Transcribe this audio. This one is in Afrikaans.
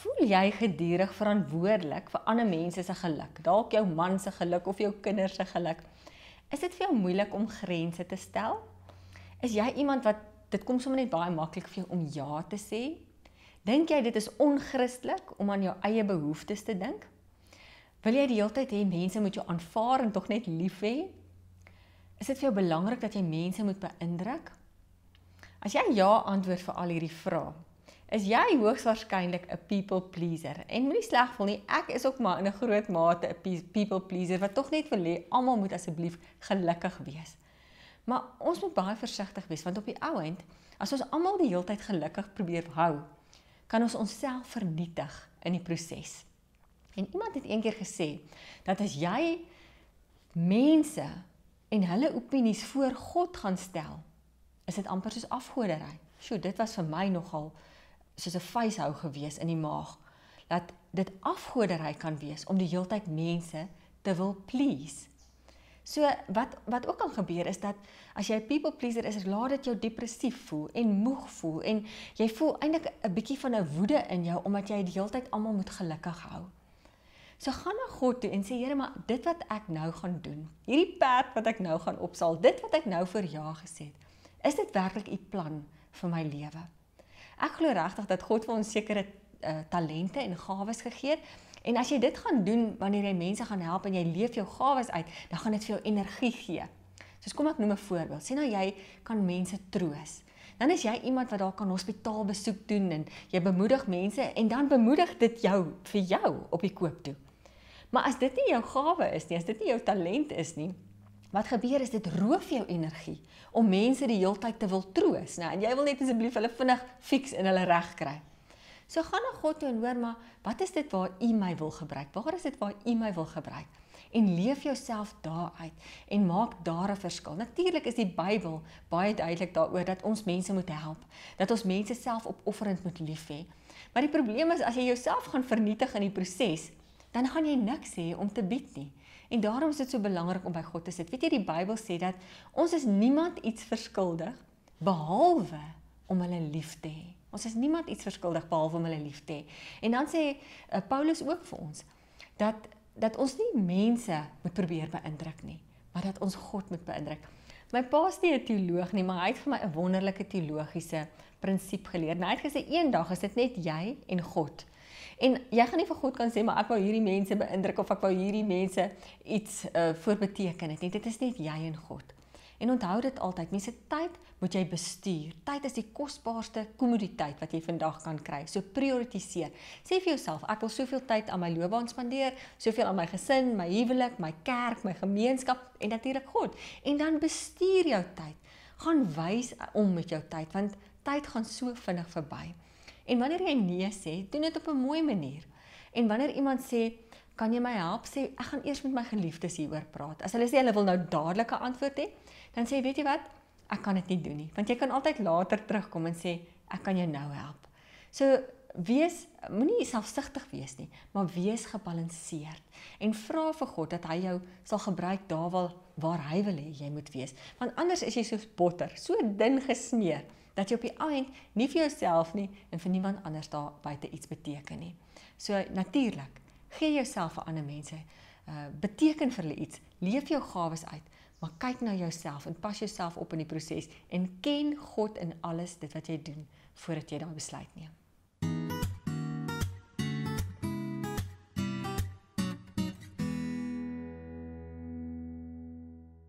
Voel jy gedurig verantwoordelik vir ander mense se geluk? Dalk jou man se geluk of jou kinders se geluk. Is dit vir jou moeilik om grense te stel? Is jy iemand wat dit kom sommer net baie maklik vir jou om ja te sê? Dink jy dit is onchristelik om aan jou eie behoeftes te dink? Wil jy die hele tyd hê mense moet jou aanvaar en tog net lief hê? Is dit vir jou belangrik dat jy mense moet beïndruk? As jy ja antwoord vir al hierdie vrae, is jy hoogs waarskynlik 'n people pleaser. En moenie sleg voel nie, ek is ook maar in 'n groot mate 'n people pleaser wat tog net wil hê almal moet asseblief gelukkig wees. Maar ons moet baie versigtig wees want op die ou end, as ons almal die hele tyd gelukkig probeer hou, kan ons onsself vernietig in die proses. En iemand het eendag gesê dat as jy mense en hulle opinies voor God gaan stel, is dit amper soos afgoderry. Sjoe, dit was vir my nogal soos 'n vuishou gewees in die maag dat dit afgoderry kan wees om die heeltyd mense te wil please. So wat wat ook al gebeur is dat as jy 'n people pleaser is, laat dit jou depressief voel en moeg voel en jy voel eintlik 'n bietjie van 'n woede in jou omdat jy die heeltyd almal moet gelukkig hou. So gaan na God toe en sê Here, maar dit wat ek nou gaan doen, hierdie pad wat ek nou gaan opsaal, dit wat ek nou vir ja gesê het, is dit werklik u plan vir my lewe? Ek glo regtig dat God vir ons sekere uh, talente en gawes gegee het. En as jy dit gaan doen wanneer jy mense gaan help en jy leef jou gawes uit, dan gaan dit vir jou energie gee. Soos kom ek noem 'n voorbeeld. Sien nou jy kan mense troos. Dan is jy iemand wat daar kan hospitaalbesoek doen en jy bemoedig mense en dan bemoedig dit jou vir jou op die koop toe. Maar as dit nie jou gawe is nie, as dit nie jou talent is nie, Wat gebeur is dit roof jou energie om mense die heeltyd te wil troos, né? En jy wil net asseblief hulle vinnig fix en hulle reg kry. So gaan na God toe en hoor maar, wat is dit waar U my wil gebruik? Waar is dit waar U my wil gebruik? En leef jouself daaruit en maak daar 'n verskil. Natuurlik is die Bybel baie duidelik daaroor dat ons mense moet help, dat ons mense selfopofferend moet lief hê. Maar die probleem is as jy jouself gaan vernietig in die proses, dan gaan jy niks hê om te bied nie. En daarom is dit so belangrik om by God te sit. Weet jy die Bybel sê dat ons is niemand iets verskuldig behalwe om hulle lief te hê. Ons is niemand iets verskuldig behalwe om hulle lief te hê. En dan sê uh, Paulus ook vir ons dat dat ons nie mense moet probeer beïndruk nie, maar dat ons God moet beïndruk. My pa is nie 'n teoloog nie, maar hy het vir my 'n wonderlike teologiese prinsip geleer. Nou, hy het gesê eendag is dit net jy en God. En jy gaan nie vir God kan sê maar ek wou hierdie mense beïndruk of ek wou hierdie mense iets uh, voorbeteken het nie. Dit is net jy en God. En onthou dit altyd, mense tyd moet jy bestuur. Tyd is die kosbaarste kommoditeit wat jy vandag kan kry. So prioritiseer. Sê vir jouself, ek wil soveel tyd aan my loopbaan spandeer, soveel aan my gesin, my huwelik, my kerk, my gemeenskap en natuurlik God. En dan bestuur jou tyd. Gaan wys om met jou tyd want tyd gaan so vinnig verby. En wanneer jy nee sê, doen dit op 'n mooi manier. En wanneer iemand sê, "Kan jy my help?" sê, "Ek gaan eers met my geliefdes hieroor praat." As hulle sê hulle wil nou dadelik 'n antwoord hê, dan sê, "Weet jy wat? Ek kan dit nie doen nie." Want jy kan altyd later terugkom en sê, "Ek kan jou nou help." So wees moenie selfsugtig wees nie, maar wees gebalanseerd en vra vir God dat hy jou sal gebruik daar waar waar hy wil hê jy moet wees. Want anders is jy soos botter, so dun gesmeer dat jy op die eind nie vir jouself nie en vir niemand anders daar buite iets beteken nie. So natuurlik, gee jouself vir ander mense. Uh beteken vir hulle iets. Leef jou gawes uit, maar kyk na jouself en pas jouself op in die proses en ken God in alles dit wat jy doen voordat jy daai besluit neem.